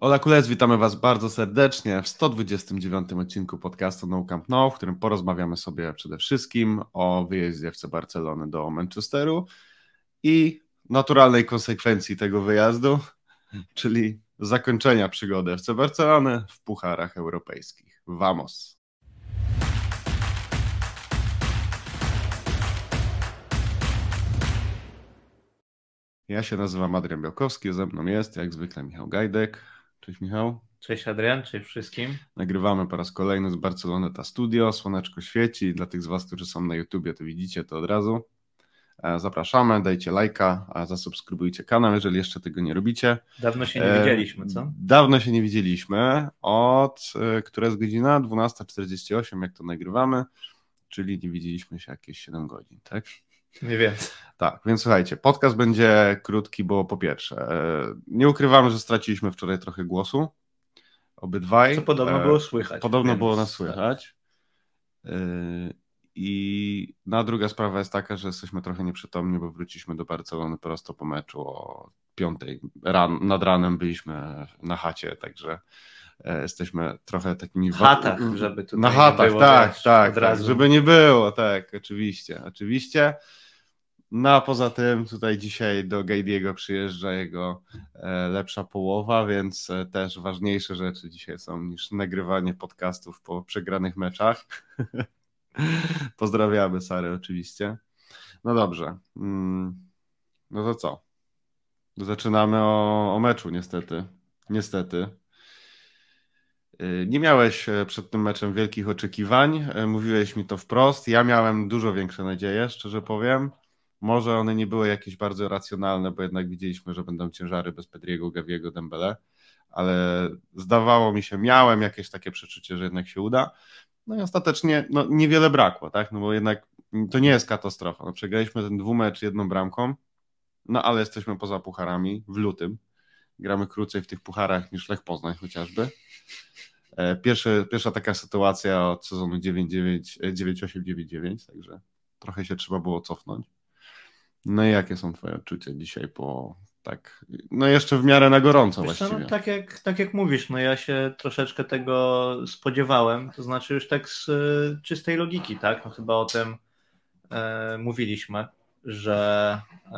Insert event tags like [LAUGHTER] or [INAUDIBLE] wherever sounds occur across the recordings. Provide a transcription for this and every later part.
Ola Kulec, witamy Was bardzo serdecznie w 129 odcinku podcastu No Camp No, w którym porozmawiamy sobie przede wszystkim o wyjeździe FC Barcelony do Manchesteru i naturalnej konsekwencji tego wyjazdu, czyli zakończenia przygody FC Barcelony w pucharach europejskich. Vamos! Ja się nazywam Adrian Białkowski, ze mną jest jak zwykle Michał Gajdek. Cześć Michał. Cześć Adrian, cześć wszystkim. Nagrywamy po raz kolejny z Barcelony ta studio, słoneczko świeci. Dla tych z Was, którzy są na YouTubie, to widzicie to od razu. E, zapraszamy, dajcie lajka, a zasubskrybujcie kanał, jeżeli jeszcze tego nie robicie. Dawno się nie widzieliśmy, co? Dawno się nie widzieliśmy. Od, e, która jest godzina? 12.48, jak to nagrywamy, czyli nie widzieliśmy się jakieś 7 godzin, tak? Nie wiem. Tak, więc słuchajcie, podcast będzie krótki, bo po pierwsze, e, nie ukrywamy, że straciliśmy wczoraj trochę głosu. Obydwaj. Co podobno było słychać. Podobno więc, było nas słychać. Tak. I na druga sprawa jest taka, że jesteśmy trochę nieprzytomni, bo wróciliśmy do Barcelony prosto po meczu o piątej ran, nad ranem byliśmy na chacie, także e, jesteśmy trochę takimi... Hatach, żeby tutaj Na hatach, było, tak, tak, tak, żeby nie było, tak, oczywiście, oczywiście. No a poza tym tutaj dzisiaj do Gajdiego przyjeżdża jego e, lepsza połowa, więc e, też ważniejsze rzeczy dzisiaj są niż nagrywanie podcastów po przegranych meczach. [LAUGHS] Pozdrawiamy Sary oczywiście. No dobrze. Mm, no to co? Zaczynamy o, o meczu niestety. Niestety. Y, nie miałeś e, przed tym meczem wielkich oczekiwań. E, mówiłeś mi to wprost. Ja miałem dużo większe nadzieje, szczerze powiem. Może one nie były jakieś bardzo racjonalne, bo jednak widzieliśmy, że będą ciężary bez Pedriego, Gaviego, Dembele, ale zdawało mi się, miałem jakieś takie przeczucie, że jednak się uda. No i ostatecznie no, niewiele brakło, tak? No bo jednak to nie jest katastrofa. No, przegraliśmy ten dwumecz jedną bramką, no ale jesteśmy poza pucharami w lutym. Gramy krócej w tych pucharach niż Lech Poznań chociażby. E, pierwsza taka sytuacja od sezonu 9-8-9-9, także trochę się trzeba było cofnąć. No i jakie są Twoje odczucia dzisiaj po tak, no jeszcze w miarę na gorąco Wiesz, właściwie. No, tak, jak, tak jak mówisz, no ja się troszeczkę tego spodziewałem, to znaczy już tak z y, czystej logiki, tak, no chyba o tym e, mówiliśmy, że e,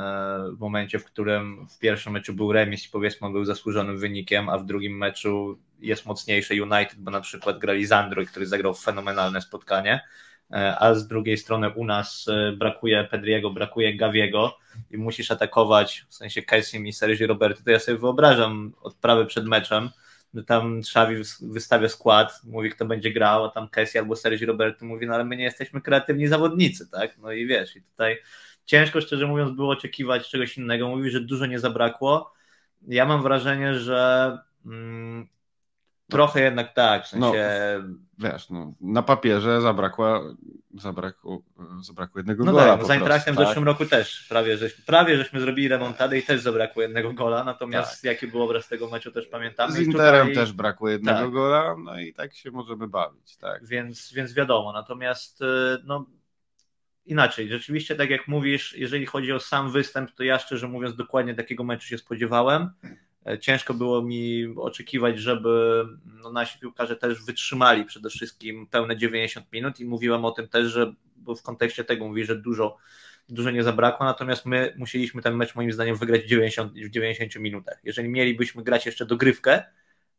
w momencie, w którym w pierwszym meczu był remis i powiedzmy był zasłużonym wynikiem, a w drugim meczu jest mocniejszy United, bo na przykład grali Zandro, który zagrał fenomenalne spotkanie, a z drugiej strony u nas e, brakuje Pedriego, brakuje Gaviego i musisz atakować, w sensie Casey i Sergio Roberto, to ja sobie wyobrażam odprawę przed meczem, że tam Xavi wystawia skład, mówi kto będzie grał, a tam Casey albo Sergio Roberto mówi, no ale my nie jesteśmy kreatywni zawodnicy, tak? No i wiesz, i tutaj ciężko szczerze mówiąc było oczekiwać czegoś innego, mówi, że dużo nie zabrakło. Ja mam wrażenie, że mm, Trochę jednak tak, w sensie... No, wiesz, no, na papierze zabrakło, zabrakło, zabrakło jednego no gola. Tak, za tak? w zeszłym roku też prawie, żeśmy, prawie żeśmy zrobili remontadę i też zabrakło jednego gola, natomiast tak. jaki był obraz tego meczu też pamiętamy. Z Interem tutaj... też brakło jednego tak. gola, no i tak się możemy bawić. Tak. Więc, więc wiadomo, natomiast y, no, inaczej, rzeczywiście tak jak mówisz, jeżeli chodzi o sam występ, to ja szczerze mówiąc dokładnie takiego meczu się spodziewałem. E, ciężko było mi oczekiwać, żeby no, nasi piłkarze też wytrzymali przede wszystkim pełne 90 minut i mówiłem o tym też, że bo w kontekście tego mówi, że dużo, dużo nie zabrakło, natomiast my musieliśmy ten mecz moim zdaniem wygrać w 90, w 90 minutach. Jeżeli mielibyśmy grać jeszcze dogrywkę,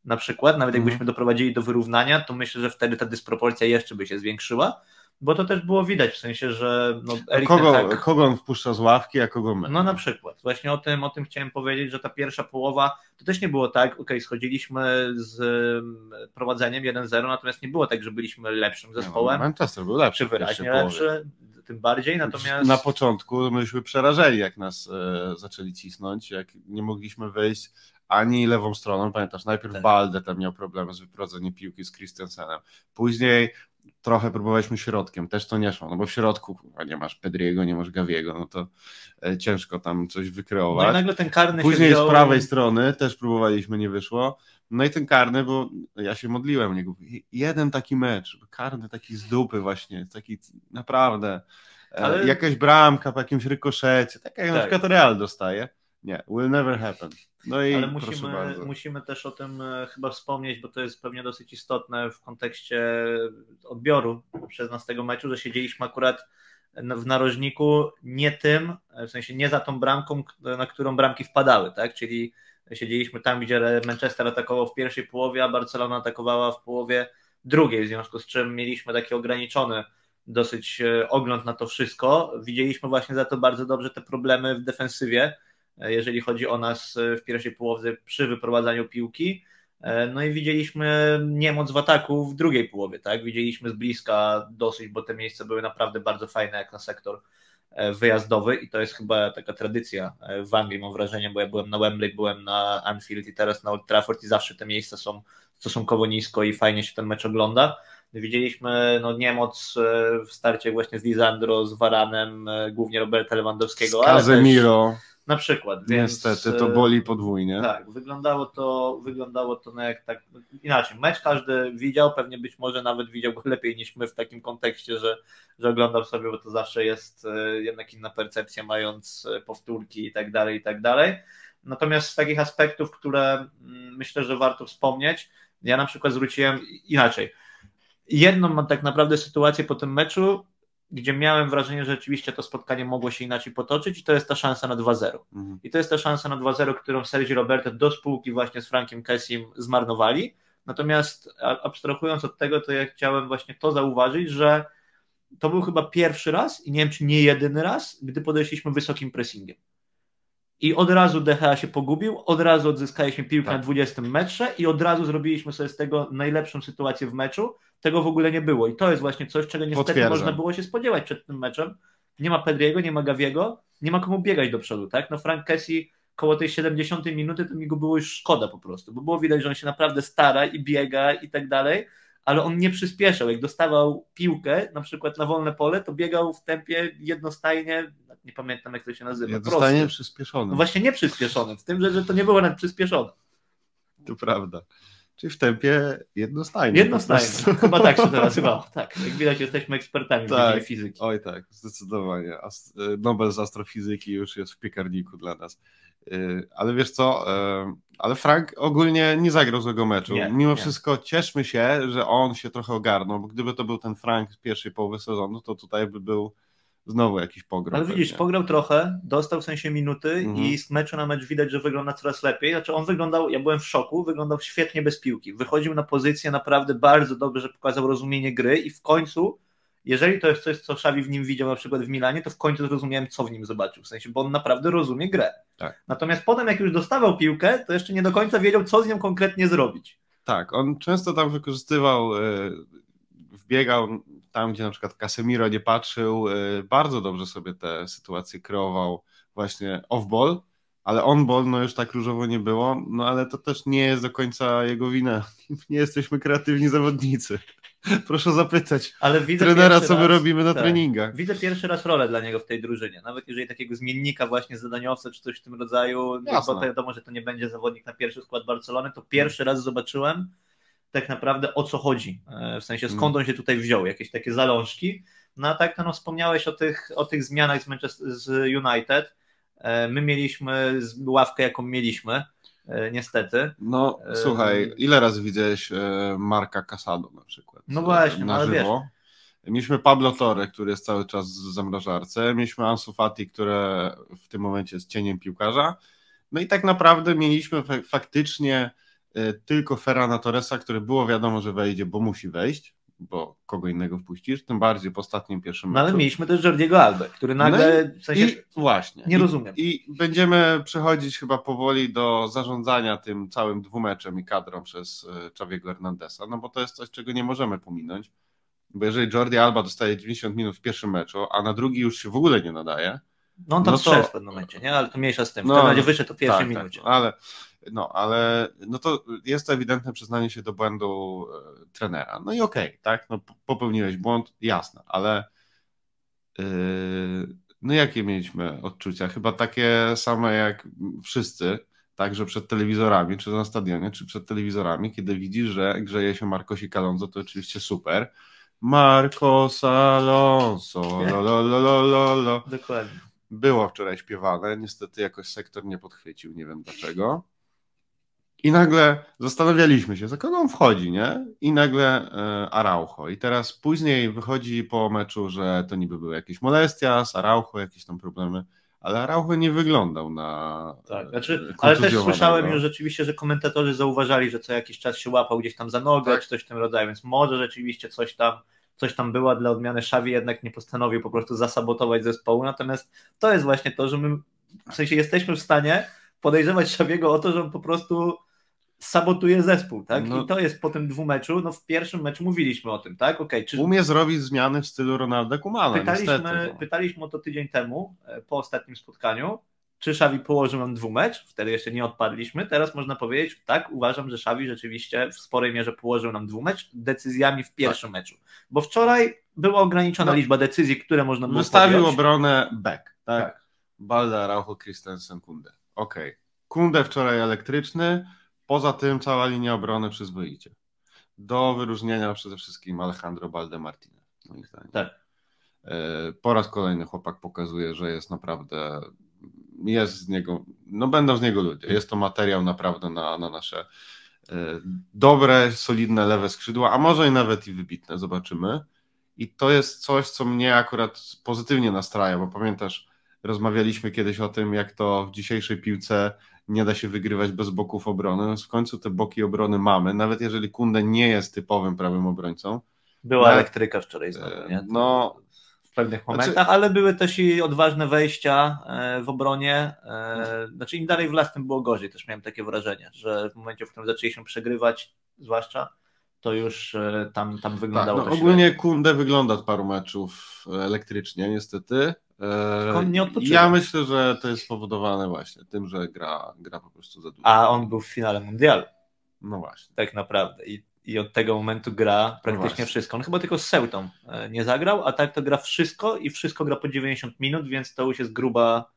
na przykład, nawet jakbyśmy mm. doprowadzili do wyrównania, to myślę, że wtedy ta dysproporcja jeszcze by się zwiększyła bo to też było widać, w sensie, że no, kogo, tak, kogo on wpuszcza z ławki, a kogo my? No na przykład, właśnie o tym, o tym chciałem powiedzieć, że ta pierwsza połowa, to też nie było tak, ok, schodziliśmy z mm, prowadzeniem 1-0, natomiast nie było tak, że byliśmy lepszym zespołem. No, Manchester był lepszy. Czy wyraźnie lepszy, tym bardziej, natomiast... Na początku myśmy przerażeni, jak nas e, zaczęli cisnąć, jak nie mogliśmy wyjść ani lewą stroną, pamiętasz, najpierw tak. Balde tam miał problemy z wyprowadzeniem piłki z Christensenem, później trochę próbowaliśmy środkiem, też to nie szło, no bo w środku nie masz Pedriego, nie masz Gaviego, no to e, ciężko tam coś wykreować. No i nagle ten karny Później z prawej strony też próbowaliśmy, nie wyszło. No i ten karny, bo ja się modliłem niego. Jeden taki mecz, karny taki z dupy właśnie, taki naprawdę e, Ale... jakaś bramka po jakimś rykoszecie, tak jak tak. na przykład Real dostaje Nie, will never happen. No i Ale musimy, musimy też o tym e, chyba wspomnieć, bo to jest pewnie dosyć istotne w kontekście odbioru przez nas tego meczu, że siedzieliśmy akurat w narożniku nie tym, e, w sensie nie za tą bramką, na którą bramki wpadały, tak? Czyli siedzieliśmy tam, gdzie Manchester atakował w pierwszej połowie, a Barcelona atakowała w połowie drugiej, w związku z czym mieliśmy taki ograniczony dosyć e, ogląd na to wszystko. Widzieliśmy właśnie za to bardzo dobrze te problemy w defensywie, jeżeli chodzi o nas e, w pierwszej połowie przy wyprowadzaniu piłki. E, No i widzieliśmy niemoc w ataku w drugiej połowie, tak? Widzieliśmy z bliska dosyć, bo te miejsca były naprawdę bardzo fajne jak na sektor e, wyjazdowy i to jest chyba taka tradycja e, w Anglii, mam wrażenie, bo ja byłem na Wembley, byłem na Anfield i teraz na Old Trafford i zawsze te miejsca są stosunkowo nisko i fajnie się ten mecz ogląda. Widzieliśmy no, niemoc e, w starcie właśnie z Lisandro, z Varanem, e, głównie Roberta Lewandowskiego, Z ale też Casemiro, na przykład. Więc, niestety, to boli podwójnie. tak, wyglądało to, wyglądało to no jak tak inaczej. Mecz każdy widział, pewnie być może nawet widział go [LAUGHS] lepiej niż my w takim kontekście, że, że oglądał sobie, bo to zawsze jest e, jednak inna percepcja, mając e, powtórki i tak dalej, i tak dalej. Natomiast z takich aspektów, które mm, myślę, że warto wspomnieć, ja na przykład zwróciłem inaczej. Jedną mam tak naprawdę sytuację po tym meczu, gdzie miałem wrażenie, że rzeczywiście to spotkanie mogło się inaczej potoczyć i to jest ta szansa na 2-0. Mhm. I to jest ta szansa na 2-0, którą Sergi Roberto do spółki właśnie z Frankiem Kessim zmarnowali. Natomiast abstrahując od tego, to ja chciałem właśnie to zauważyć, że to był chyba pierwszy raz i nie wiem, czy nie jedyny raz, gdy podeszliśmy wysokim pressingiem. I od razu DHA się pogubił, od razu odzyskaliśmy piłkę Tak. na 20 metrze i od razu zrobiliśmy sobie z tego najlepszą sytuację w meczu. Tego w ogóle nie było. I to jest właśnie coś, czego niestety Potwierdzam. można było się spodziewać przed tym meczem. Nie ma Pedriego, nie ma Gaviego, nie ma komu biegać do przodu, tak? No Frank Kessie koło tej 70 minuty to mi go było już szkoda po prostu, bo było widać, że on się naprawdę stara i biega i tak dalej, ale on nie przyspieszał. Jak dostawał piłkę, na przykład na wolne pole, to biegał w tempie jednostajnie, nie pamiętam jak to się nazywa. Zostanie przyspieszony. No właśnie nie przyspieszony, w tym, że, że to nie było nawet przyspieszone. To prawda. Czyli w tempie Jednostajnie. prostu. Chyba tak się to [LAUGHS] nazywało. Tak, jak widać jesteśmy ekspertami w Tak. dziedzinie fizyki. Oj tak, zdecydowanie. Nobel z astrofizyki już jest w piekarniku dla nas. Y, Ale wiesz co, y, ale Frank ogólnie nie zagrał złego meczu. Nie, Mimo nie. wszystko cieszmy się, że on się trochę ogarnął, bo gdyby to był ten Frank z pierwszej połowy sezonu, to tutaj by był znowu jakiś pogrom. Ale widzisz, pewnie. pograł trochę, dostał w sensie minuty Mhm. i z meczu na mecz widać, że wygląda coraz lepiej. Znaczy on wyglądał, ja byłem w szoku, wyglądał świetnie bez piłki. Wychodził na pozycję naprawdę bardzo dobrze, pokazał rozumienie gry i w końcu, jeżeli to jest coś, co Xavi w nim widział na przykład w Milanie, to w końcu zrozumiałem, co w nim zobaczył. W sensie, bo on naprawdę rozumie grę. Tak. Natomiast potem, jak już dostawał piłkę, to jeszcze nie do końca wiedział, co z nią konkretnie zrobić. Tak, on często tam wykorzystywał, wbiegał tam, gdzie na przykład Casemiro nie patrzył, y, bardzo dobrze sobie te sytuacje kreował właśnie off-ball, ale on-ball no już tak różowo nie było, no ale to też nie jest do końca jego wina. [LAUGHS] Nie jesteśmy kreatywni zawodnicy. [LAUGHS] Proszę zapytać Ale widzę trenera, co my raz- robimy na tak. treningach. Widzę pierwszy raz rolę dla niego w tej drużynie. Nawet jeżeli takiego zmiennika właśnie zadaniowca czy coś w tym rodzaju, no Jasne. bo to wiadomo, że to nie będzie zawodnik na pierwszy skład Barcelony, to pierwszy raz zobaczyłem tak naprawdę o co chodzi. E, W sensie skąd on się tutaj wziął, jakieś takie zalążki. No a tak no, wspomniałeś o tych, o tych zmianach z, Manchester, z United. E, My mieliśmy ławkę, jaką mieliśmy, e, niestety. No słuchaj, ile razy widziałeś Marka Casado na przykład? No właśnie, na ale żywo. Mieliśmy Pablo Torre, który jest cały czas w zamrażarce. Mieliśmy Ansu Fati, które w tym momencie jest cieniem piłkarza. No i tak naprawdę mieliśmy fa- faktycznie tylko Ferrana Torresa, który było wiadomo, że wejdzie, bo musi wejść, bo kogo innego wpuścisz, tym bardziej po ostatnim pierwszym No ale meczu. mieliśmy też Jordiego Albę, który nagle, w sensie, I właśnie. nie I, rozumiem. I będziemy przechodzić chyba powoli do zarządzania tym całym dwumeczem i kadrą przez e, Xaviego Hernandeza, no bo to jest coś, czego nie możemy pominąć. Bo jeżeli Jordi Alba dostaje 90 minut w pierwszym meczu, a na drugi już się w ogóle nie nadaje, no on tam no to- w pewnym momencie, nie? Ale to mniejsza z tym. W No, każdym razie wyszedł to w pierwszej tak, minucie. Tak, ale, no, ale no to jest to ewidentne przyznanie się do błędu e, trenera. No i okej, tak, no, popełniłeś błąd, jasne, ale yy, no jakie mieliśmy odczucia? Chyba takie same jak wszyscy, tak, że przed telewizorami, czy na stadionie, czy przed telewizorami, kiedy widzisz, że grzeje się Marcosik Alonso, to oczywiście super. Marcos Alonso, lo, lo, lo, lo, lo, lo. Dokładnie. było wczoraj śpiewane, niestety jakoś sektor nie podchwycił, nie wiem dlaczego. I nagle zastanawialiśmy się, za kogo on wchodzi, nie? I nagle e, Araujo. I teraz później wychodzi po meczu, że to niby były jakieś molestia z Araujo, jakieś tam problemy, ale Araujo nie wyglądał na Tak, e, znaczy, ale też słyszałem już rzeczywiście, że komentatorzy zauważali, że co jakiś czas się łapał gdzieś tam za nogę, Tak. czy coś w tym rodzaju, więc może rzeczywiście coś tam, coś tam była dla odmiany Xavi jednak nie postanowił po prostu zasabotować zespołu, natomiast to jest właśnie to, że my w sensie jesteśmy w stanie podejrzewać Xaviego o to, że on po prostu sabotuje zespół, tak? No. I to jest po tym dwumeczu, no w pierwszym meczu mówiliśmy o tym, tak? Okej, czy Umie zrobić zmiany w stylu Ronalda Kumana, pytaliśmy, niestety. no. pytaliśmy o to tydzień temu, e, po ostatnim spotkaniu, czy Xavi położył nam dwumecz, wtedy jeszcze nie odpadliśmy, teraz można powiedzieć, tak, uważam, że Xavi rzeczywiście w sporej mierze położył nam dwumecz decyzjami w pierwszym meczu, bo wczoraj była ograniczona Tak. No. liczba decyzji, które można było Wystawił podjąć. obronę back, tak? Tak. Balda, Araujo, Christensen, Kunde. Okej. Kunde wczoraj elektryczny, poza tym cała linia obrony przyzwoicie. Do wyróżnienia przede wszystkim Alejandro Balde Martinez, moim zdaniem. Tak. E, Po raz kolejny chłopak pokazuje, że jest naprawdę, jest z niego, no będą z niego ludzie. Jest to materiał naprawdę na, na nasze e, dobre, solidne lewe skrzydła, a może i nawet i wybitne, zobaczymy. I to jest coś, co mnie akurat pozytywnie nastraja, bo pamiętasz, rozmawialiśmy kiedyś o tym, jak to w dzisiejszej piłce nie da się wygrywać bez boków obrony. No, w końcu te boki obrony mamy, nawet jeżeli Kunde nie jest typowym prawym obrońcą. Była No, elektryka wczoraj znowu, e, nie? no- w pewnych Znaczy- momentach, ale były też i odważne wejścia e, w obronie. e, Znaczy im dalej w las, tym było gorzej. Też miałem takie wrażenie, że w momencie, w którym zaczęliśmy przegrywać, zwłaszcza, to już tam, tam Tak, wyglądało no, to ogólnie Kunde wygląda od paru meczów elektrycznie, niestety. E, Tylko on nie odpoczywa. Ja myślę, że to jest spowodowane właśnie tym, że gra, gra po prostu za dużo. A on był w finale mundialu, No właśnie. tak naprawdę. I, i od tego momentu gra No praktycznie właśnie. wszystko. On chyba tylko z Seutą e, nie zagrał, a tak to gra wszystko i wszystko gra po 90 minut, więc to już jest gruba,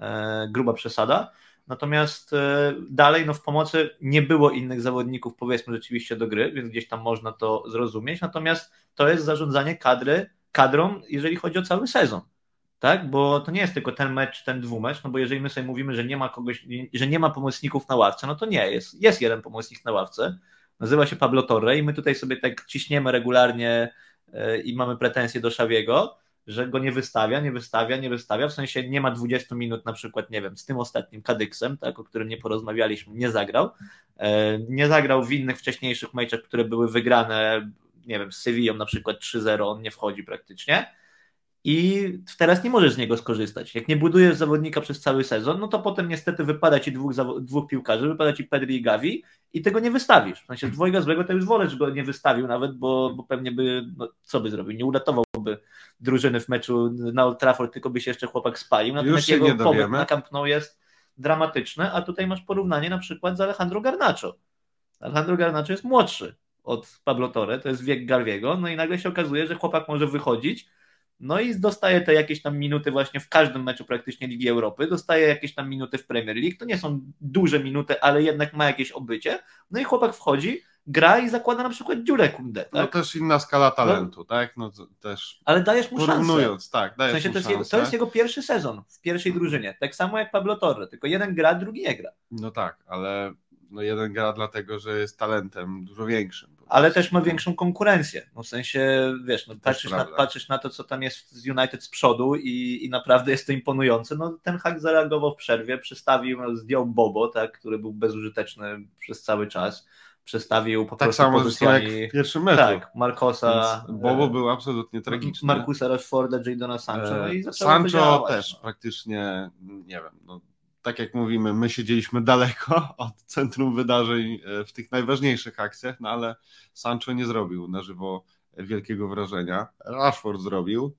e, gruba przesada. Natomiast e, dalej no w pomocy nie było innych zawodników, powiedzmy rzeczywiście do gry, więc gdzieś tam można to zrozumieć. Natomiast to jest zarządzanie kadry, kadrą, jeżeli chodzi o cały sezon. Tak, bo to nie jest tylko ten mecz, ten dwumecz, no bo jeżeli my sobie mówimy, że nie ma kogoś, że nie ma pomocników na ławce, no to nie, jest, jest jeden pomocnik na ławce, nazywa się Pablo Torre i my tutaj sobie tak ciśniemy regularnie e, i mamy pretensje do Szawiego, że go nie wystawia, nie wystawia, nie wystawia, w sensie nie ma 20 minut na przykład, nie wiem, z tym ostatnim Kadyksem, tak, o którym nie porozmawialiśmy, nie zagrał, E, nie zagrał w innych wcześniejszych meczach, które były wygrane, nie wiem, z Sewillą na przykład 3-0, on nie wchodzi praktycznie i teraz nie możesz z niego skorzystać. Jak nie budujesz zawodnika przez cały sezon, no to potem niestety wypada ci dwóch, dwóch piłkarzy, wypada ci Pedri i Gavi i tego nie wystawisz. W sensie z dwojga złego to już wolę, że go nie wystawił nawet, bo, bo pewnie by, no, co by zrobił, nie uratowałby drużyny w meczu na Old Trafford, tylko by się jeszcze chłopak spalił. Natomiast jego nie pobyt na Camp Nou jest dramatyczny, a tutaj masz porównanie na przykład z Alejandro Garnacho. Alejandro Garnacho jest młodszy od Pablo Torre, to jest wiek Garwiego, no i nagle się okazuje, że chłopak może wychodzić, no i dostaje te jakieś tam minuty właśnie w każdym meczu praktycznie Ligi Europy, dostaje jakieś tam minuty w Premier League, to nie są duże minuty, ale jednak ma jakieś obycie, no i chłopak wchodzi, gra i zakłada na przykład dziurę kundę, No tak? też inna skala talentu, tak? No to też ale dajesz mu szansę. porównując, tak, W dajesz sensie mu to jest, jego, szansę. to jest jego pierwszy sezon w pierwszej drużynie, tak samo jak Pablo Torre, tylko jeden gra, drugi nie gra. No tak, ale no jeden gra dlatego, że jest talentem dużo większym. ale też ma większą konkurencję. No w sensie, wiesz, no, patrzysz, na, patrzysz na to, co tam jest z United z przodu i, i naprawdę jest to imponujące. No, ten hak zareagował w przerwie, przestawił, zdjął Bobo, tak, który był bezużyteczny przez cały czas. Przestawił po Tak prostu samo zresztą jak pozycjami. w pierwszym meczu. Tak, Marcosa. Więc Bobo e, był absolutnie tragiczny. Markusa Rashforda, Jadona Sancho. No i E, Sancho też no. praktycznie, nie wiem, no, tak jak mówimy, my siedzieliśmy daleko [LAUGHS] od centrum wydarzeń e, w tych najważniejszych akcjach, no ale Sancho nie zrobił na żywo wielkiego wrażenia. Rashford zrobił,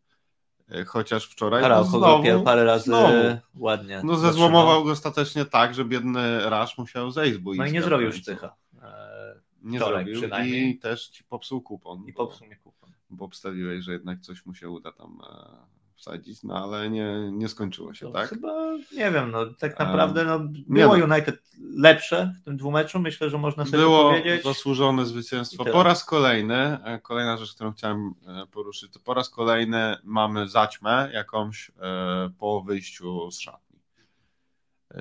e, chociaż wczoraj no, Araujo go znowu, pier- parę razy znowu. ładnie. no zezłomował go ostatecznie tak, że biedny Rasz musiał zejść z boiska. No i nie zrobił sztycha. E, Nie zrobił przynajmniej. i też ci popsuł kupon. I popsuł mnie kupon. bo obstawiłeś, że jednak coś mu się uda tam e, wsadzić, no ale nie, nie skończyło się, To tak? Chyba, nie wiem, no tak naprawdę no, było. United lepsze w tym dwumeczu, myślę, że można sobie Było powiedzieć. zasłużone I zwycięstwo. Po raz kolejny, e, kolejna rzecz, którą chciałem e, poruszyć, to po raz kolejny mamy zaćmę jakąś e, po wyjściu z szatni.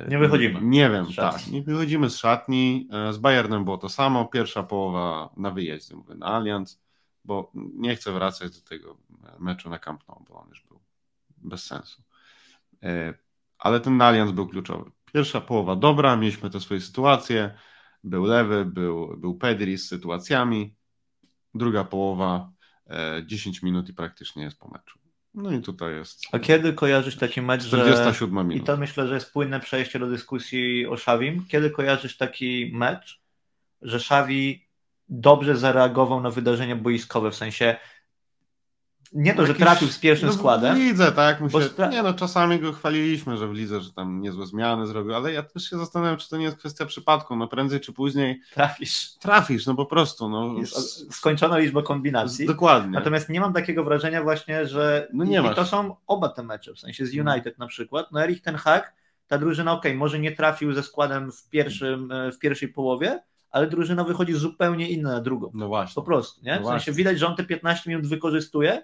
Nie wychodzimy Nie wiem, tak. Nie wychodzimy z szatni. Z Bayernem było to samo. Pierwsza połowa na wyjeździe, mówię, na Allianz, bo nie chcę wracać do tego meczu na Camp Nou, bo on już był bez sensu. E, Ale ten Allianz był kluczowy. Pierwsza połowa dobra, mieliśmy te swoje sytuacje. Był lewy, był, był Pedri z sytuacjami. Druga połowa, e, 10 minut i praktycznie jest po meczu. No i tutaj jest A kiedy kojarzysz taki mecz, że... 47 I minut. to myślę, że jest płynne przejście do dyskusji o Szawim. Kiedy kojarzysz taki mecz, że Szawi dobrze zareagował na wydarzenia boiskowe, w sensie nie to, że Jakiś- trafił z pierwszym no, składem, W lidze, tak. My Bo się, stra- nie no, czasami go chwaliliśmy, że w lidze, że tam niezłe zmiany zrobił, ale ja też się zastanawiam, czy to nie jest kwestia przypadku. No prędzej czy później trafisz. trafisz, no po prostu. No, Jest skończona liczba kombinacji. dokładnie. Natomiast nie mam takiego wrażenia właśnie, że No nie i, i masz. to są oba te mecze, w sensie z United na przykład. No Erich ten Hag, ta drużyna, okej, może nie trafił ze składem w, pierwszym, e, w pierwszej połowie, ale drużyna wychodzi zupełnie inna na drugą. No właśnie. Po prostu, nie? No W sensie widać, że on te 15 minut wykorzystuje,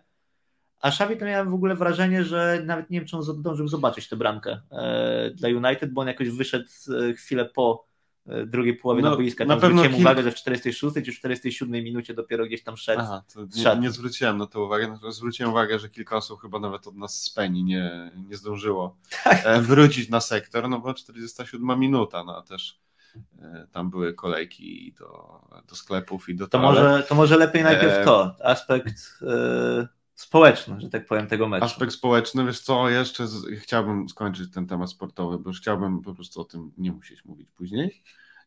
a Xavi to miałem w ogóle wrażenie, że nawet nie wiem, czy on zdążył zobaczyć tę bramkę e, dla United, bo on jakoś wyszedł e, chwilę po e, drugiej połowie No, na boiska. na Tam pewno zwróciłem kilka- uwagę, że w 46 czy 47 minucie dopiero gdzieś tam szedł. Aha, nie, nie zwróciłem na to uwagi. Natomiast Zwróciłem uwagę, że kilka osób chyba nawet od nas z Peni nie, nie zdążyło Tak. wrócić na sektor, no bo 47 minuta, no a też tam były kolejki do, do sklepów i do To toalet. może, to może lepiej najpierw to, aspekt e, społeczny, że tak powiem, tego meczu. Aspekt społeczny, wiesz co, jeszcze z, chciałbym skończyć ten temat sportowy, bo już chciałbym po prostu o tym nie musieć mówić później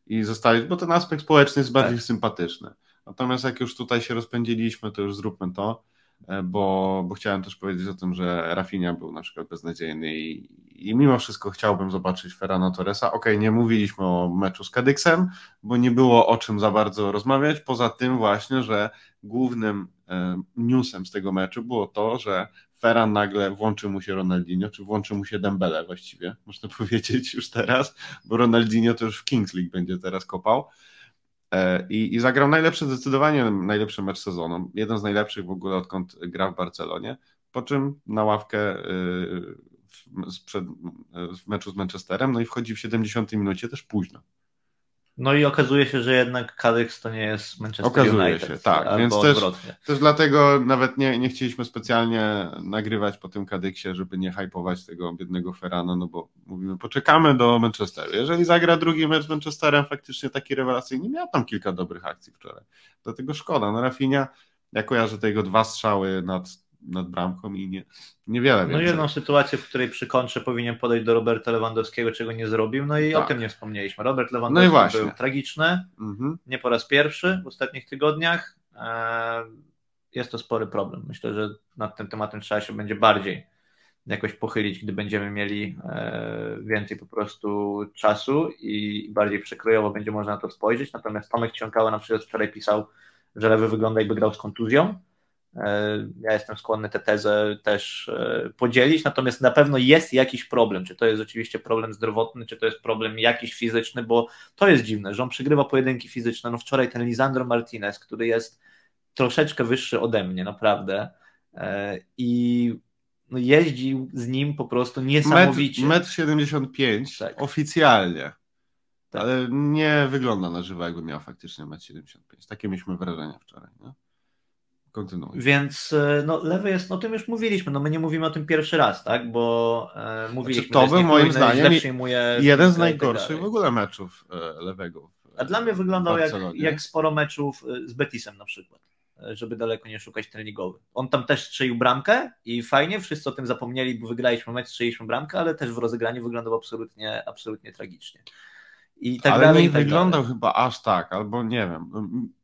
i zostawić, bo ten aspekt społeczny jest bardziej Tak. sympatyczny. Natomiast jak już tutaj się rozpędziliśmy, to już zróbmy to, e, bo, bo chciałem też powiedzieć o tym, że Rafinha był na przykład beznadziejny i, i mimo wszystko chciałbym zobaczyć Ferrana Torresa. Okej, nie mówiliśmy o meczu z Kadyksem, bo nie było o czym za bardzo rozmawiać, poza tym właśnie, że głównym newsem z tego meczu było to, że Ferran nagle włączy mu się Ronaldinho, czy włączy mu się Dembele właściwie, można [LAUGHS] powiedzieć już teraz, bo Ronaldinho to już w Kings League będzie teraz kopał. E, I, I zagrał najlepszy, zdecydowanie najlepszy mecz sezonu. Jeden z najlepszych w ogóle odkąd gra w Barcelonie. Po czym na ławkę y, w, w meczu z Manchesterem, no i wchodzi w 70 minucie też późno. No i okazuje się, że jednak Calyx to nie jest Manchester Okazuje United. się, tak, więc też- odwrotnie. Też dlatego nawet nie, nie chcieliśmy specjalnie nagrywać po tym kadyksie, żeby nie hypować tego biednego Ferrana, no bo mówimy, poczekamy do Manchesteru. Jeżeli zagra drugi mecz z Manchesterem, faktycznie taki rewelacyjny, miał tam kilka dobrych akcji wczoraj. Dlatego szkoda. No Rafinha, ja kojarzę te jego dwa strzały nad, nad bramką i nie, niewiele No jedną sytuację, w której przy kontrze powinien podejść do Roberta Lewandowskiego, czego nie zrobił, no i o Tak. tym nie wspomnieliśmy. Robert No Lewandowski właśnie. był tragiczny, Mhm. nie po raz pierwszy w ostatnich tygodniach. Eee, Jest to spory problem. Myślę, że nad tym tematem trzeba się będzie bardziej jakoś pochylić, gdy będziemy mieli e, więcej po prostu czasu i bardziej przekrojowo będzie można na to spojrzeć. Natomiast Tomek Ciąkała na przykład wczoraj pisał, że lewy wygląda jakby grał z kontuzją. E, Ja jestem skłonny tę tezę też e, podzielić, natomiast na pewno jest jakiś problem. Czy to jest rzeczywiście problem zdrowotny, czy to jest problem jakiś fizyczny, bo to jest dziwne, że on przegrywa pojedynki fizyczne. No wczoraj ten Lisandro Martinez, który jest troszeczkę wyższy ode mnie, naprawdę. E, I no jeździł z nim po prostu niesamowicie. Metr, metr 75 Tak. oficjalnie. Tak. Ale nie wygląda na żywo, jakby miał faktycznie metr 75. Takie mieliśmy wrażenia wczoraj. Nie? Kontynuuj. Więc e, no, lewy jest, no o tym już mówiliśmy, no my nie mówimy o tym pierwszy raz, tak, bo e, mówiliśmy, Znaczy, to był moim zdaniem Jeden z tak najgorszych w ogóle meczów e, lewego. A dla mnie wyglądał jak, jak sporo meczów y, z Betisem na przykład, żeby daleko nie szukać ten ligowy. On tam też strzelił bramkę i fajnie, wszyscy o tym zapomnieli, bo wygraliśmy mecz, strzeliśmy bramkę, ale też w rozegraniu wyglądał absolutnie, absolutnie tragicznie. I tak Ale dalej. nie tak wyglądał dalej. chyba aż tak, albo nie wiem.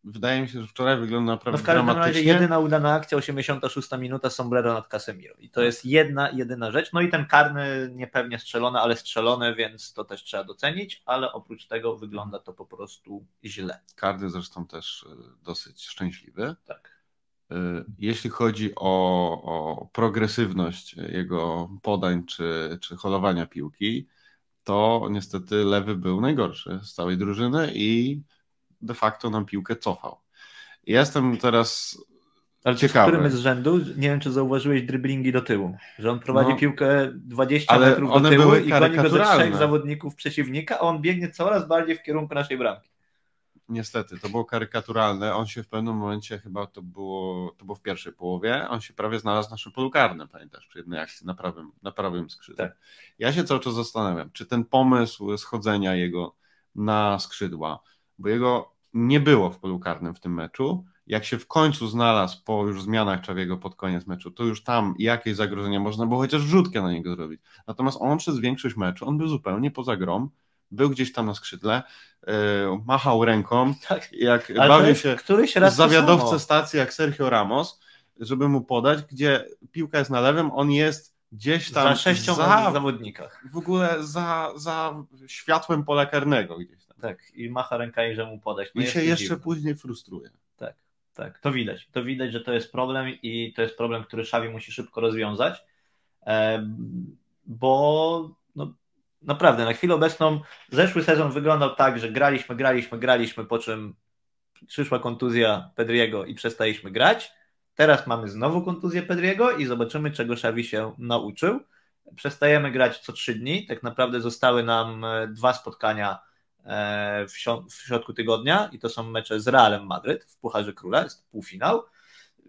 Wydaje mi się, że wczoraj wyglądał No naprawdę w każdym razie dramatycznie. jedyna udana akcja, 86 minuta, sombrero nad Casemiro. I to jest jedna, jedyna rzecz. No i ten karny niepewnie strzelony, ale strzelony, więc to też trzeba docenić, ale oprócz tego wygląda to po prostu źle. Kardy zresztą też e, dosyć szczęśliwy. Tak. jeśli chodzi o, o progresywność jego podań czy, czy holowania piłki, to niestety lewy był najgorszy z całej drużyny i de facto nam piłkę cofał. Jestem teraz ale ciekawy. w którym z rzędu, nie wiem czy zauważyłeś driblingi do tyłu, że on prowadzi no, piłkę 20 ale metrów do tyłu i goni go ze trzech zawodników przeciwnika, a on biegnie coraz bardziej w kierunku naszej bramki. Niestety, to było karykaturalne. On się w pewnym momencie, chyba to było, to było w pierwszej połowie, on się prawie znalazł w naszym polu karnym, pamiętasz, przy jednej akcji na prawym, na prawym skrzydle. Tak. Ja się cały czas zastanawiam, czy ten pomysł schodzenia jego na skrzydła, bo jego nie było w polu karnym w tym meczu, jak się w końcu znalazł po już zmianach Czawiego pod koniec meczu, to już tam jakieś zagrożenie można było chociaż rzutkę na niego zrobić. Natomiast on przez większość meczu, on był zupełnie poza grą, był gdzieś tam na skrzydle, yy, machał ręką, tak. jak Ale bawił się któryś raz zawiadowcę stacji jak Sergio Ramos, żeby mu podać, gdzie piłka jest na lewym, on jest gdzieś tam za sześcią za, zawodnikach. W ogóle za, za światłem pola karnego gdzieś tam. Tak, i macha rękami, że mu podać. No I się jeszcze dziwne. później frustruje. Tak, tak, to widać. To widać, że to jest problem i to jest problem, który Szawi musi szybko rozwiązać, bo naprawdę na chwilę obecną zeszły sezon wyglądał tak, że graliśmy, graliśmy, graliśmy, po czym przyszła kontuzja Pedriego i przestaliśmy grać. Teraz mamy znowu kontuzję Pedriego i zobaczymy, czego Szawi się nauczył. Przestajemy grać co trzy dni. Tak naprawdę zostały nam e, dwa spotkania e, w środku tygodnia i to są mecze z Realem Madryt w Pucharze Króla, jest półfinał.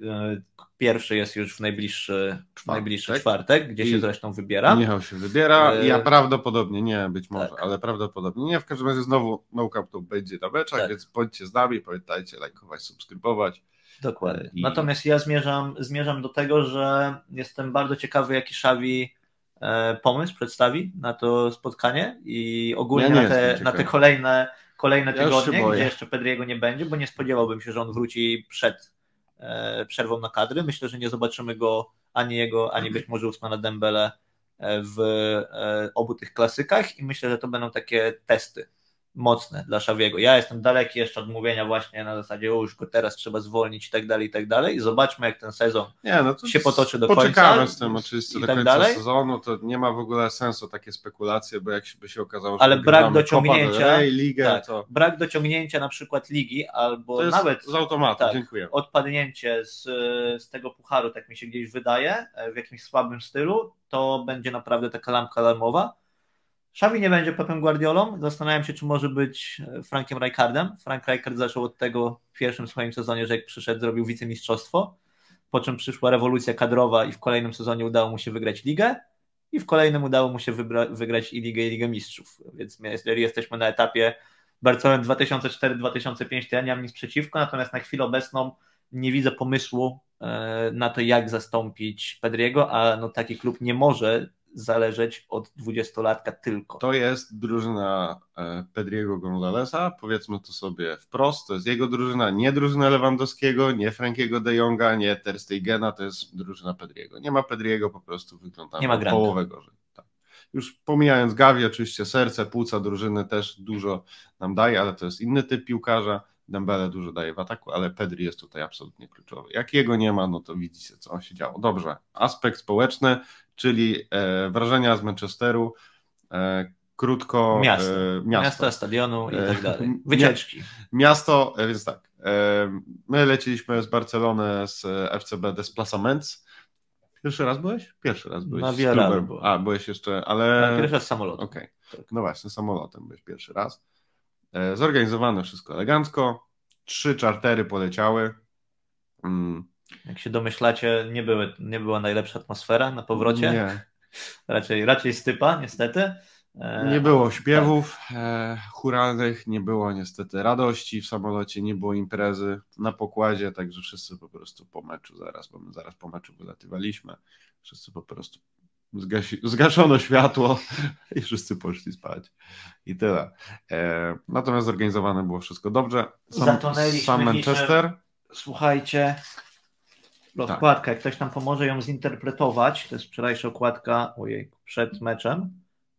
E, pierwszy jest już w najbliższy czwartek, najbliższy czwartek gdzie I się zresztą wybiera. Michał się wybiera. E, ja prawdopodobnie, nie być może, tak. ale prawdopodobnie nie. W każdym razie znowu No Cup to będzie na meczach, tak. więc bądźcie z nami, pamiętajcie lajkować, subskrybować. Dokładnie. E, I... Natomiast ja zmierzam, zmierzam do tego, że jestem bardzo ciekawy, jaki Szawi pomysł przedstawi na to spotkanie i ogólnie ja na, te, na te kolejne, kolejne ja tygodnie, gdzie jeszcze Pedriego nie będzie, bo nie spodziewałbym się, że on wróci przed przerwą na kadry. Myślę, że nie zobaczymy go ani jego, ani być może Usmana Dembele e, w e, obu tych klasykach i myślę, że to będą takie testy mocne dla Szawiego. Ja jestem daleki jeszcze od mówienia właśnie na zasadzie, o już go teraz trzeba zwolnić i tak dalej, i tak dalej. I zobaczmy, jak ten sezon nie, no się potoczy do poczekamy końca. Poczekamy z tym oczywiście do tak końca dalej. sezonu, to nie ma w ogóle sensu takie spekulacje, bo jak by się okazało, że Ale brak dociągnięcia, Rey, ligę, tak, to... brak dociągnięcia na przykład ligi, albo nawet z automatu, tak, dziękuję. odpadnięcie z, z tego pucharu, tak mi się gdzieś wydaje, w jakimś słabym stylu, to będzie naprawdę taka lampka alarmowa Xavi nie będzie Pepem Guardiolą. Zastanawiam się, czy może być e, Frankiem Rijkaardem. Frank Rijkaard zaczął od tego w pierwszym swoim sezonie, że jak przyszedł, zrobił wicemistrzostwo, po czym przyszła rewolucja kadrowa i w kolejnym sezonie udało mu się wygrać ligę i w kolejnym udało mu się wygrać i ligę, i ligę mistrzów. Więc jeżeli jesteśmy na etapie Barcelony 2004-2005, to ja nie mam nic przeciwko, natomiast na chwilę obecną nie widzę pomysłu e, na to, jak zastąpić Pedriego, a no taki klub nie może zależeć od dwudziestolatka tylko. To jest drużyna e, Pedriego Gonzalesa, powiedzmy to sobie wprost, to jest jego drużyna, nie drużyna Lewandowskiego, nie Frankiego de Jonga, nie Ter Stegena, to jest drużyna Pedriego. Nie ma Pedriego, po prostu wygląda nie ma połowę gorzej. Tak. Już pomijając Gavi, oczywiście serce, płuca drużyny też dużo nam daje, ale to jest inny typ piłkarza. Dembele dużo daje w ataku, ale Pedri jest tutaj absolutnie kluczowy. Jak jego nie ma, no to widzicie, co się działo. Dobrze, aspekt społeczny, czyli e, wrażenia z Manchesteru, e, krótko... Miasto, e, miasto. miasto stadionu i tak dalej. [LAUGHS] Wycieczki. Miasto, więc tak, my leciliśmy z Barcelony z FCB Desplacaments. Pierwszy raz byłeś? Pierwszy raz byłeś. Na wiele. A, byłeś jeszcze, ale... pierwszy raz samolotem. Okej, okay. tak. no właśnie, samolotem byłeś pierwszy raz. Zorganizowane wszystko elegancko. Trzy czartery poleciały. Mm. Jak się domyślacie, nie, były, nie była najlepsza atmosfera na powrocie. Nie. Raczej, raczej stypa, niestety. E, nie było śpiewów tak. churalnych, nie było niestety radości w samolocie, nie było imprezy na pokładzie, także wszyscy po prostu po meczu zaraz, bo my zaraz po meczu wylatywaliśmy, wszyscy po prostu zgasi, zgaszono światło [LAUGHS] i wszyscy poszli spać. I tyle. E, natomiast zorganizowane było wszystko dobrze. Sam, sam Manchester. Słuchajcie, okładka, tak. jak ktoś nam pomoże ją zinterpretować, to jest wczorajsza okładka ojej, przed meczem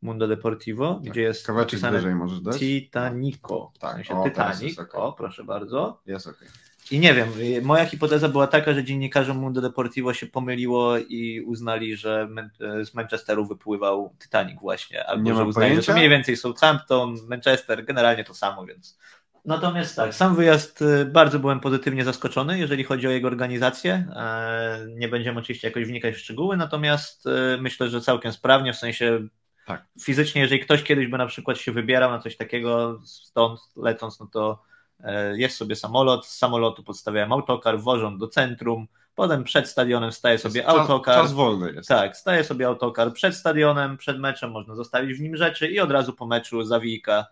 Mundo Deportivo, tak. gdzie jest Kawałeczek wyżej możesz dać? Titanico. Tak, w sensie o, Titanic. Okay. O, proszę bardzo. Jest. I nie wiem, moja hipoteza była taka, że dziennikarzom Mundo Deportivo się pomyliło i uznali, że z Manchesteru wypływał Titanic właśnie, albo nie że uznali, pojęcia? że to mniej więcej Southampton, Manchester, generalnie to samo, więc Natomiast tak, sam wyjazd y, bardzo byłem pozytywnie zaskoczony, jeżeli chodzi o jego organizację. E, nie będziemy oczywiście jakoś wnikać w szczegóły, natomiast y, myślę, że całkiem sprawnie, w sensie tak. fizycznie, jeżeli ktoś kiedyś by na przykład się wybierał na coś takiego stąd lecąc, no to e, jest sobie samolot, z samolotu podstawiałem autokar, wożą do centrum, potem przed stadionem staje sobie czas, autokar. Czas wolny jest. Tak, staje sobie autokar przed stadionem, przed meczem, można zostawić w nim rzeczy i od razu po meczu zawijka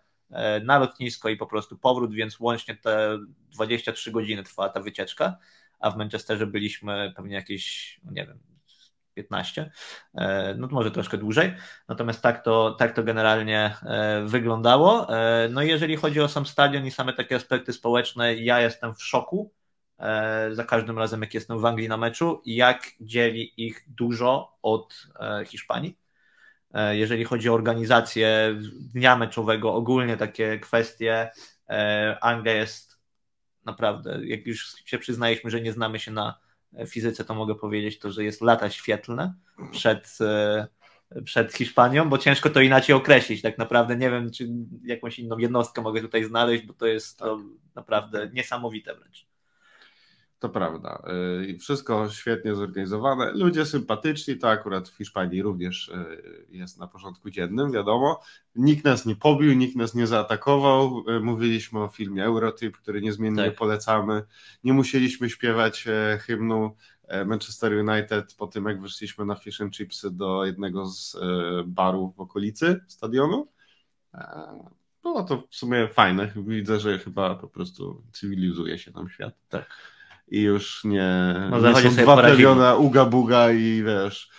na lotnisko i po prostu powrót, więc łącznie te 23 godziny trwała ta wycieczka, a w Manchesterze byliśmy pewnie jakieś, no nie wiem, 15, e, no to może troszkę dłużej. Natomiast tak to, tak to generalnie e, wyglądało. No i jeżeli chodzi o sam stadion i same takie aspekty społeczne, ja jestem w szoku za każdym razem, jak jestem w Anglii na meczu, jak dzieli ich dużo od Hiszpanii. E, jeżeli chodzi o organizację dnia meczowego, ogólnie takie kwestie, e, Anglia jest naprawdę, jak już się przyznaliśmy, że nie znamy się na fizyce, to mogę powiedzieć to, że jest lata świetlne przed, e, przed Hiszpanią, bo ciężko to inaczej określić. Tak naprawdę nie wiem, czy jakąś inną jednostkę mogę tutaj znaleźć, bo to jest to naprawdę niesamowite wręcz. To prawda. Y, wszystko świetnie zorganizowane. Ludzie sympatyczni, to akurat w Hiszpanii również y, jest na porządku dziennym, wiadomo. Nikt nas nie pobił, nikt nas nie zaatakował. Y, mówiliśmy o filmie Eurotyp, który niezmiennie tak. polecamy. Nie musieliśmy śpiewać e, hymnu e, Manchester United po tym, jak wyszliśmy na fish and chipsy do jednego z e, barów w okolicy stadionu. No to w sumie fajne. Widzę, że chyba po prostu cywilizuje się tam świat. Tak i już nie, no, nie są dwa uga buga i wiesz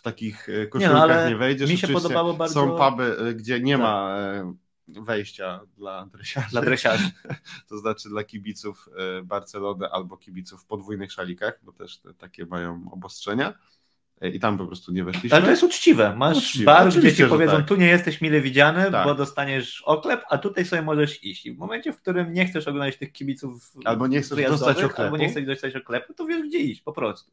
w takich e, koszulkach nie, no, nie wejdziesz. Mi się podobało bardzo... Są puby, e, gdzie nie tak. ma e, wejścia dla dresiarzy. Dla dresiarzy. [LAUGHS] to znaczy dla kibiców Barcelony albo kibiców w podwójnych szalikach, bo też te, takie mają obostrzenia. I tam po prostu nie weszliśmy. Ale to jest uczciwe. Masz uczciwe. bar, Oczywiście, gdzie ci powiedzą, tak. tu nie jesteś mile widziany, tak. bo dostaniesz oklep, a tutaj sobie możesz iść. I w momencie, w którym nie chcesz oglądać tych kibiców albo nie chcesz dostać oklepu, albo nie chcesz dostać oklepu, to wiesz, gdzie iść po prostu.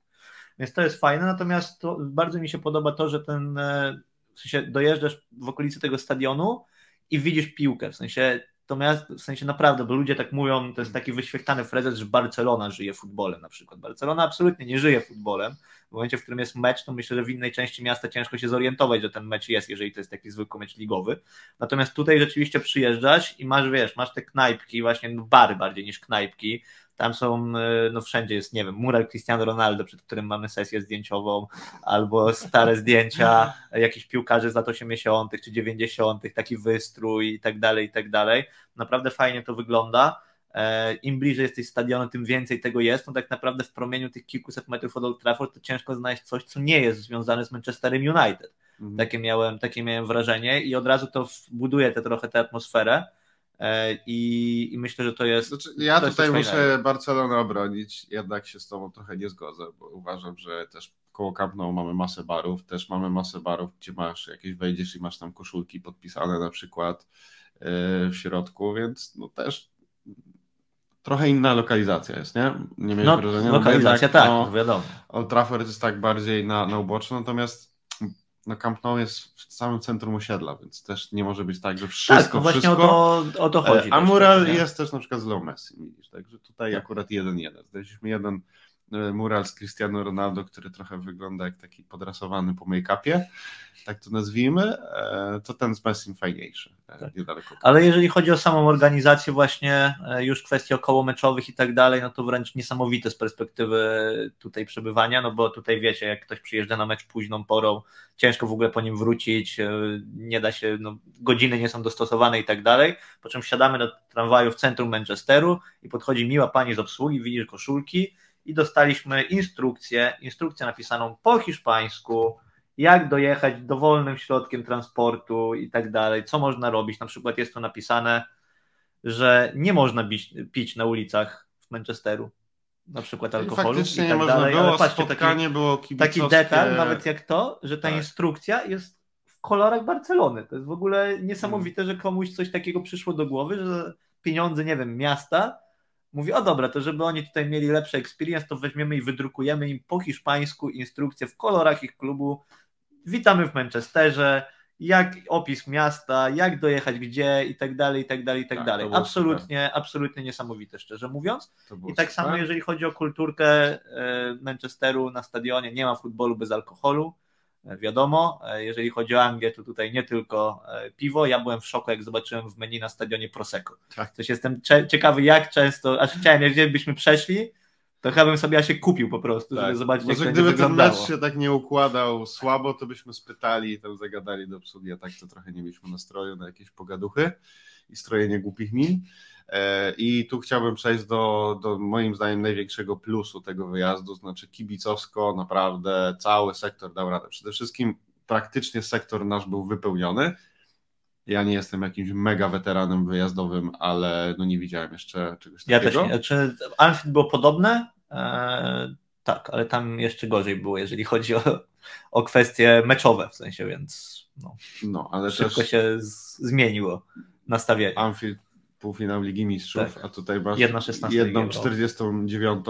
Więc to jest fajne, natomiast to, bardzo mi się podoba to, że ten, e, w sensie dojeżdżasz w okolicy tego stadionu i widzisz piłkę, w sensie to miasto, w sensie naprawdę, bo ludzie tak mówią, to jest taki wyświetlany frezes, że Barcelona żyje futbolem na przykład. Barcelona absolutnie nie żyje futbolem. W momencie, w którym jest mecz, to myślę, że w innej części miasta ciężko się zorientować, że ten mecz jest, jeżeli to jest taki zwykły mecz ligowy. Natomiast tutaj rzeczywiście przyjeżdżasz i masz, wiesz, masz te knajpki, właśnie no bary bardziej niż knajpki, tam są, e, no wszędzie jest, nie wiem, mural Cristiano Ronaldo, przed którym mamy sesję zdjęciową, albo stare zdjęcia jakichś piłkarzy z lat 80. czy 90., taki wystrój i tak dalej, i tak dalej. Naprawdę fajnie to wygląda. E, Im bliżej jesteś stadionu, tym więcej tego jest. No tak naprawdę w promieniu tych kilkuset metrów od Old Trafford to ciężko znaleźć coś, co nie jest związane z Manchesterem United. Mhm. Takie, miałem, takie miałem wrażenie i od razu to buduje te, trochę tę atmosferę. E, I, I, myślę, że to jest. Znaczy, ja to tutaj muszę Barcelonę obronić, jednak się z Tobą trochę nie zgodzę, bo uważam, że też koło Camp Nou mamy masę barów, też mamy masę barów, gdzie masz jakieś wejdziesz i masz tam koszulki podpisane na przykład e, w środku, więc no też trochę inna lokalizacja jest, nie? Nie miałem no, wrażenia. No lokalizacja no, tak, no, wiadomo. Old Trafford jest tak bardziej na, na uboczu, natomiast no Camp Nou jest w samym centrum osiedla, więc też nie może być tak, że wszystko, tak, no właśnie wszystko. O, to, o to chodzi. E, a mural jest też na przykład z Leo Messi, widzisz, także tutaj tak. akurat jeden jeden. Znaleźliśmy jeden mural z Cristiano Ronaldo, który trochę wygląda jak taki podrasowany po make-upie, tak to nazwijmy, e, to ten z Messim fajniejszy. E, tak. Ale jeżeli chodzi o samą organizację właśnie, już kwestii okołomeczowych i tak dalej, no to wręcz niesamowite z perspektywy tutaj przebywania, no bo tutaj wiecie, jak ktoś przyjeżdża na mecz późną porą, ciężko w ogóle po nim wrócić, nie da się, no, godziny nie są dostosowane i tak dalej, po czym wsiadamy do tramwaju w centrum Manchesteru i podchodzi miła pani z obsługi, widzisz koszulki, i dostaliśmy instrukcję, instrukcję napisaną po hiszpańsku, jak dojechać dowolnym środkiem transportu i tak dalej, co można robić. Na przykład jest tu napisane, że nie można bić, pić na ulicach w Manchesteru, na przykład alkoholu Faktycznie i tak nie dalej. można było, patrzcie, spotkanie taki, było kibicowskie. Taki detal, nawet jak to, że ta tak. instrukcja jest w kolorach Barcelony. To jest w ogóle niesamowite, że komuś coś takiego przyszło do głowy, że pieniądze, nie wiem, miasta Mówi, o dobra, to żeby oni tutaj mieli lepszy experience, to weźmiemy i wydrukujemy im po hiszpańsku instrukcję w kolorach ich klubu. Witamy w Manchesterze, jak opis miasta, jak dojechać gdzie i tak dalej, i tak dalej, i tak, Tak, dalej. to było Absolutnie, absolutnie niesamowite, szczerze mówiąc. I tak super. samo, jeżeli chodzi o kulturkę e, Manchesteru na stadionie, nie ma futbolu bez alkoholu. Wiadomo, E, jeżeli chodzi o Anglię, to tutaj nie tylko e, piwo. Ja byłem w szoku, jak zobaczyłem w menu na stadionie Prosecco. Tak. Coś jestem ciekawy, jak często, aż chciałem, jeżeli byśmy przeszli, to chyba bym sobie ja się kupił po prostu, żeby Tak. zobaczyć, jak Może to gdyby ten mecz się tak nie układał słabo, to byśmy spytali i tam zagadali do obsługi, a tak to trochę nie mieliśmy nastroju na jakieś pogaduchy i strojenie głupich min. E, I tu chciałbym przejść do, do moim zdaniem największego plusu tego wyjazdu, znaczy kibicowsko naprawdę cały sektor dał radę. Przede wszystkim praktycznie sektor nasz był wypełniony. Ja nie jestem jakimś mega weteranem wyjazdowym, ale no nie widziałem jeszcze czegoś Ja takiego. też nie. Czy Anfield było podobne? E, tak, ale tam jeszcze gorzej było, jeżeli chodzi o, o kwestie meczowe w sensie, więc no, No, ale szybko też się z, zmieniło nastawienie. Anfield półfinał Ligi Mistrzów, Tak. a tutaj masz Jedna 16 jedną Ligi Europy. 49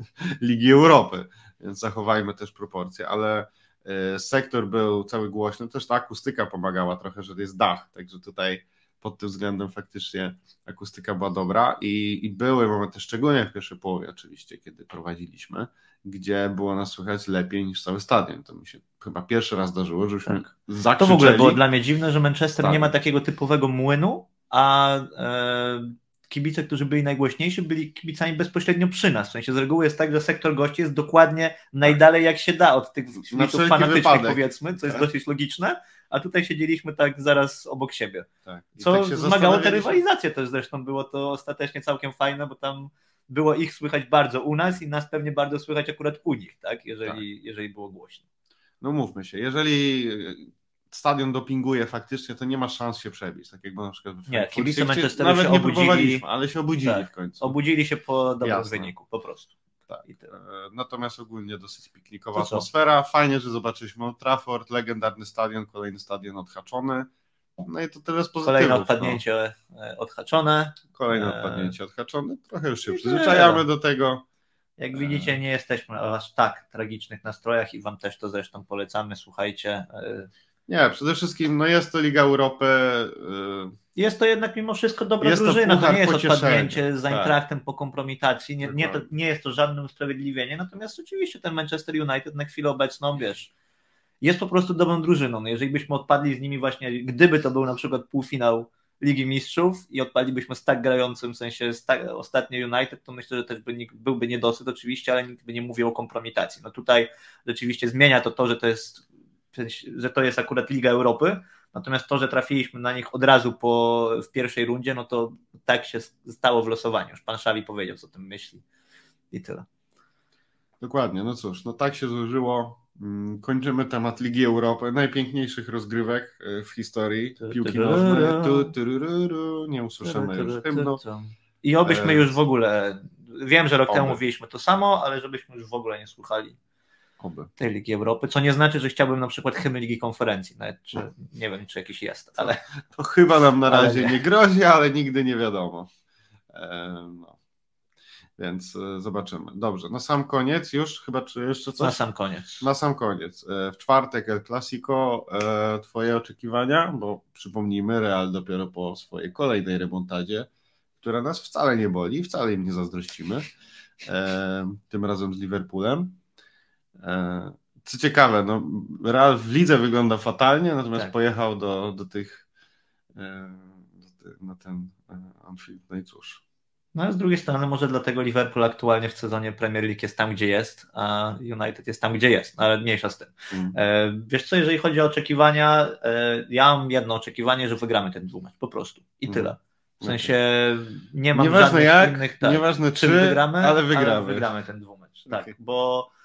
[LAUGHS] Ligi Europy, więc zachowajmy też proporcje, ale e, sektor był cały głośny, też ta akustyka pomagała trochę, że to jest dach, także tutaj pod tym względem faktycznie akustyka była dobra i, i były momenty, szczególnie w pierwszej połowie oczywiście, kiedy prowadziliśmy, gdzie było nas słychać lepiej niż cały stadion. To mi się chyba pierwszy raz zdarzyło, żeśmy Tak. zakrzyczeli. To w ogóle było dla mnie dziwne, że Manchester Tak. nie ma takiego typowego młynu, a e, kibice, którzy byli najgłośniejsi, byli kibicami bezpośrednio przy nas. W sensie z reguły jest tak, że sektor gości jest dokładnie najdalej jak się da od tych wszelki fanatycznych wypadek. powiedzmy, co jest Tak. dosyć logiczne, a tutaj siedzieliśmy tak zaraz obok siebie. Tak. Co tak się wzmagało tę rywalizację też zresztą, było to ostatecznie całkiem fajne, bo tam było ich słychać bardzo u nas i nas pewnie bardzo słychać akurat u nich, tak? Jeżeli, jeżeli było głośno. no mówmy się, jeżeli stadion dopinguje faktycznie, to nie ma szans się przebić. Tak jak było na przykład w Nie, kibice Manchesteru Nawet się nie obudzili- próbowaliśmy, ale się obudzili Tak. w końcu. Obudzili się po dobrym Jasne. wyniku, po prostu. Tak. E, Natomiast ogólnie dosyć piknikowa To co? atmosfera. Fajnie, że zobaczyliśmy Old Trafford, legendarny stadion, kolejny stadion odhaczony. No i to tyle z pozytywów. Kolejne no. odpadnięcie e, odhaczone. Kolejne e, odpadnięcie odhaczone. Trochę już się przyzwyczajamy tyle. do tego. Jak widzicie, nie jesteśmy w aż tak tragicznych nastrojach i wam też to zresztą polecamy. Słuchajcie. Nie, przede wszystkim no jest to Liga Europy. e, Jest to jednak mimo wszystko dobra Jest to drużyna. To, puchar nie jest odpadnięcie z Tak. Eintrachtem po kompromitacji. Nie, nie, to, nie jest to żadne usprawiedliwienie. Natomiast oczywiście ten Manchester United na chwilę obecną, wiesz, jest po prostu dobrą drużyną. No Jeżeli byśmy odpadli z nimi właśnie, gdyby to był na przykład półfinał Ligi Mistrzów i odpadlibyśmy z tak grającym, w sensie z tak, ostatnio United, to myślę, że też by, byłby niedosyt oczywiście, ale nikt by nie mówił o kompromitacji. No tutaj rzeczywiście zmienia to to, że to jest, że to jest akurat Liga Europy, natomiast to, że trafiliśmy na nich od razu po, w pierwszej rundzie, no to tak się stało w losowaniu. Już pan Szawi powiedział, co o tym myśli i tyle. Dokładnie, no cóż, no tak się złożyło. Mm, Kończymy temat Ligi Europy, najpiękniejszych rozgrywek e, w historii piłki nożnej. Nie usłyszymy już hymnu. I obyśmy E, już w ogóle, wiem, że rok temu mówiliśmy to samo, ale żebyśmy już w ogóle nie słuchali Oby. tej Ligi Europy, co nie znaczy, że chciałbym na przykład hymn Ligi Konferencji, nawet czy, nie wiem, czy jakiś jest, ale To chyba nam na razie nie. nie grozi, ale nigdy nie wiadomo. No. Więc e, zobaczymy. Dobrze, na sam koniec już, chyba czy jeszcze coś? na sam koniec. Na sam koniec. E, W czwartek El Clasico, e, twoje oczekiwania, bo przypomnijmy, Real dopiero po swojej kolejnej remontadzie, która nas wcale nie boli, wcale im nie zazdrościmy, tym razem z Liverpoolem. E, Co ciekawe, no, Real w lidze wygląda fatalnie, natomiast Tak. pojechał do, do tych e, na ten e, Anfield, no i cóż. No ale z drugiej strony może dlatego Liverpool aktualnie w sezonie Premier League jest tam, gdzie jest, a United jest tam, gdzie jest, no, ale mniejsza z tym. Mm. Wiesz co, jeżeli chodzi o oczekiwania, ja mam jedno oczekiwanie, że wygramy ten dwumecz, po prostu i Mhm. tyle. W sensie nie mam Nieważne żadnych jak, innych, tak, nieważne czy, wygramy, ale wygramy. wygramy ten dwumecz, tak, Okej. bo mm,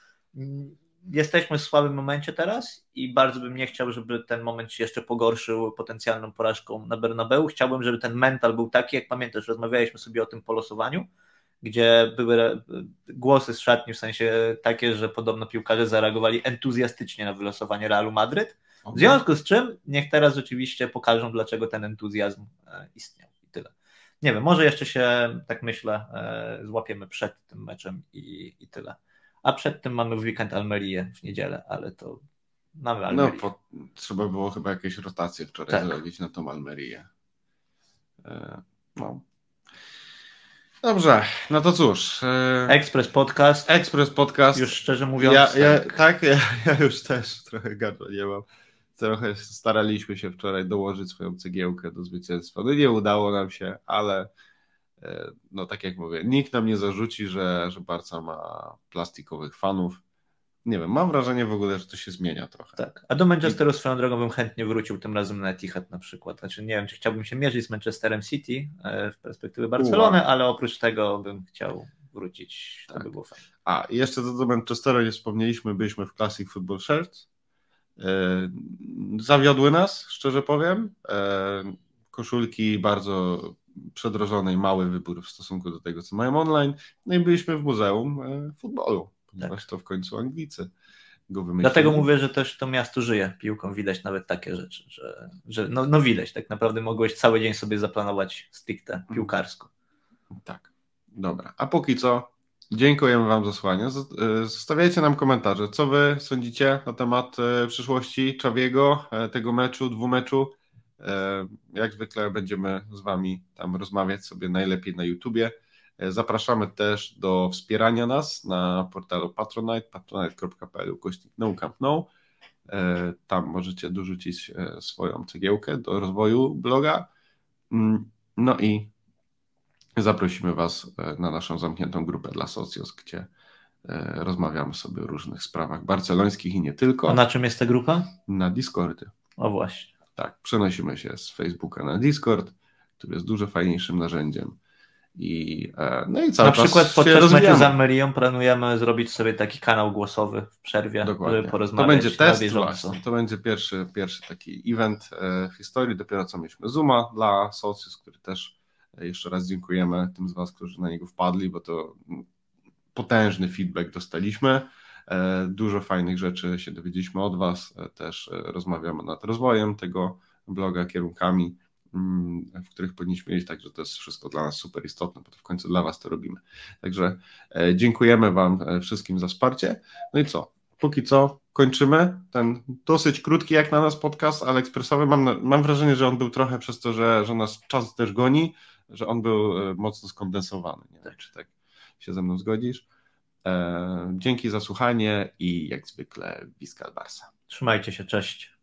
jesteśmy w słabym momencie teraz i bardzo bym nie chciał, żeby ten moment się jeszcze pogorszył potencjalną porażką na Bernabeu. Chciałbym, żeby ten mental był taki, jak pamiętasz, rozmawialiśmy sobie o tym po losowaniu, gdzie były e, głosy z szatni, w sensie takie, że podobno piłkarze zareagowali entuzjastycznie na wylosowanie Realu Madryt. W Okay. związku z czym niech teraz rzeczywiście pokażą, dlaczego ten entuzjazm e, istniał i tyle. nie wiem, może jeszcze się, tak myślę, złapiemy przed tym meczem i, i tyle. A przed tym mamy w weekend Almerię w niedzielę, ale to mamy no, Almerię. No, po, trzeba było chyba jakieś rotacje wczoraj tak. zrobić na tą Almerię. No. Dobrze, no to cóż. E... Express Podcast. Express Podcast. Już szczerze mówiąc. Ja, ja, tak, tak ja, ja, już też trochę gardła nie mam. Trochę staraliśmy się wczoraj dołożyć swoją cegiełkę do zwycięstwa. No nie udało nam się, ale e, no tak jak mówię, nikt nam nie zarzuci, że, że Barca ma plastikowych fanów nie wiem, mam wrażenie w ogóle, że to się zmienia trochę. Tak. A do Manchesteru swoją drogą bym chętnie wrócił tym razem na Etihad na przykład. Znaczy nie wiem, czy chciałbym się mierzyć z Manchesterem City e, w perspektywie Barcelony, ale oprócz tego bym chciał wrócić. To tak. by było fajne. A, jeszcze do, do Manchesteru nie wspomnieliśmy, byliśmy w Classic Football Shirts. E, zawiodły nas, szczerze powiem. E, koszulki bardzo przedrożone i mały wybór w stosunku do tego, co mają online. No i byliśmy w Muzeum Futbolu ponieważ tak. to w końcu Anglicy go wymyślili. Dlatego mówię, że też to miasto żyje piłką, widać nawet takie rzeczy, że, że no, no widać, tak naprawdę mogłeś cały dzień sobie zaplanować stricte mhm. piłkarsko. Tak, dobra. A póki co dziękujemy Wam za słuchanie. E, zostawiajcie nam komentarze, co Wy sądzicie na temat e, przyszłości Czawiego, e, tego meczu, dwumeczu. Jak zwykle będziemy z Wami tam rozmawiać sobie najlepiej na YouTubie. Zapraszamy też do wspierania nas na portalu Patronite, patronite.pl ukośnik no no. Tam możecie dorzucić e, swoją cegiełkę do rozwoju bloga. Mm, no i zaprosimy Was e, na naszą zamkniętą grupę dla Socios, gdzie rozmawiamy sobie o różnych sprawach barcelońskich i nie tylko. A na czym jest ta grupa? Na Discordy. O właśnie. Tak, przenosimy się z Facebooka na Discord, który jest dużo fajniejszym narzędziem. I, e, no i cały Na przykład podczas meczu z Almerią planujemy zrobić sobie taki kanał głosowy w przerwie, Dokładnie. żeby porozmawiać To będzie test właśnie, to będzie pierwszy, pierwszy taki event e, w historii, dopiero co mieliśmy Zuma dla Socius, który też e, jeszcze raz dziękujemy tym z Was, którzy na niego wpadli, bo to potężny feedback dostaliśmy. Dużo fajnych rzeczy się dowiedzieliśmy od Was, też rozmawiamy nad rozwojem tego bloga, kierunkami Mm, w których powinniśmy iść, także to jest wszystko dla nas super istotne, bo to w końcu dla Was to robimy. Także e, dziękujemy Wam e, wszystkim za wsparcie. No i co? Póki co kończymy ten dosyć krótki jak na nas podcast, ale ekspresowy. Mam, mam wrażenie, że on był trochę przez to, że, że nas czas też goni, że on był e, mocno skondensowany. Nie wiem, czy tak się ze mną zgodzisz. E, dzięki za słuchanie i jak zwykle Biskal Barsa. Trzymajcie się, cześć.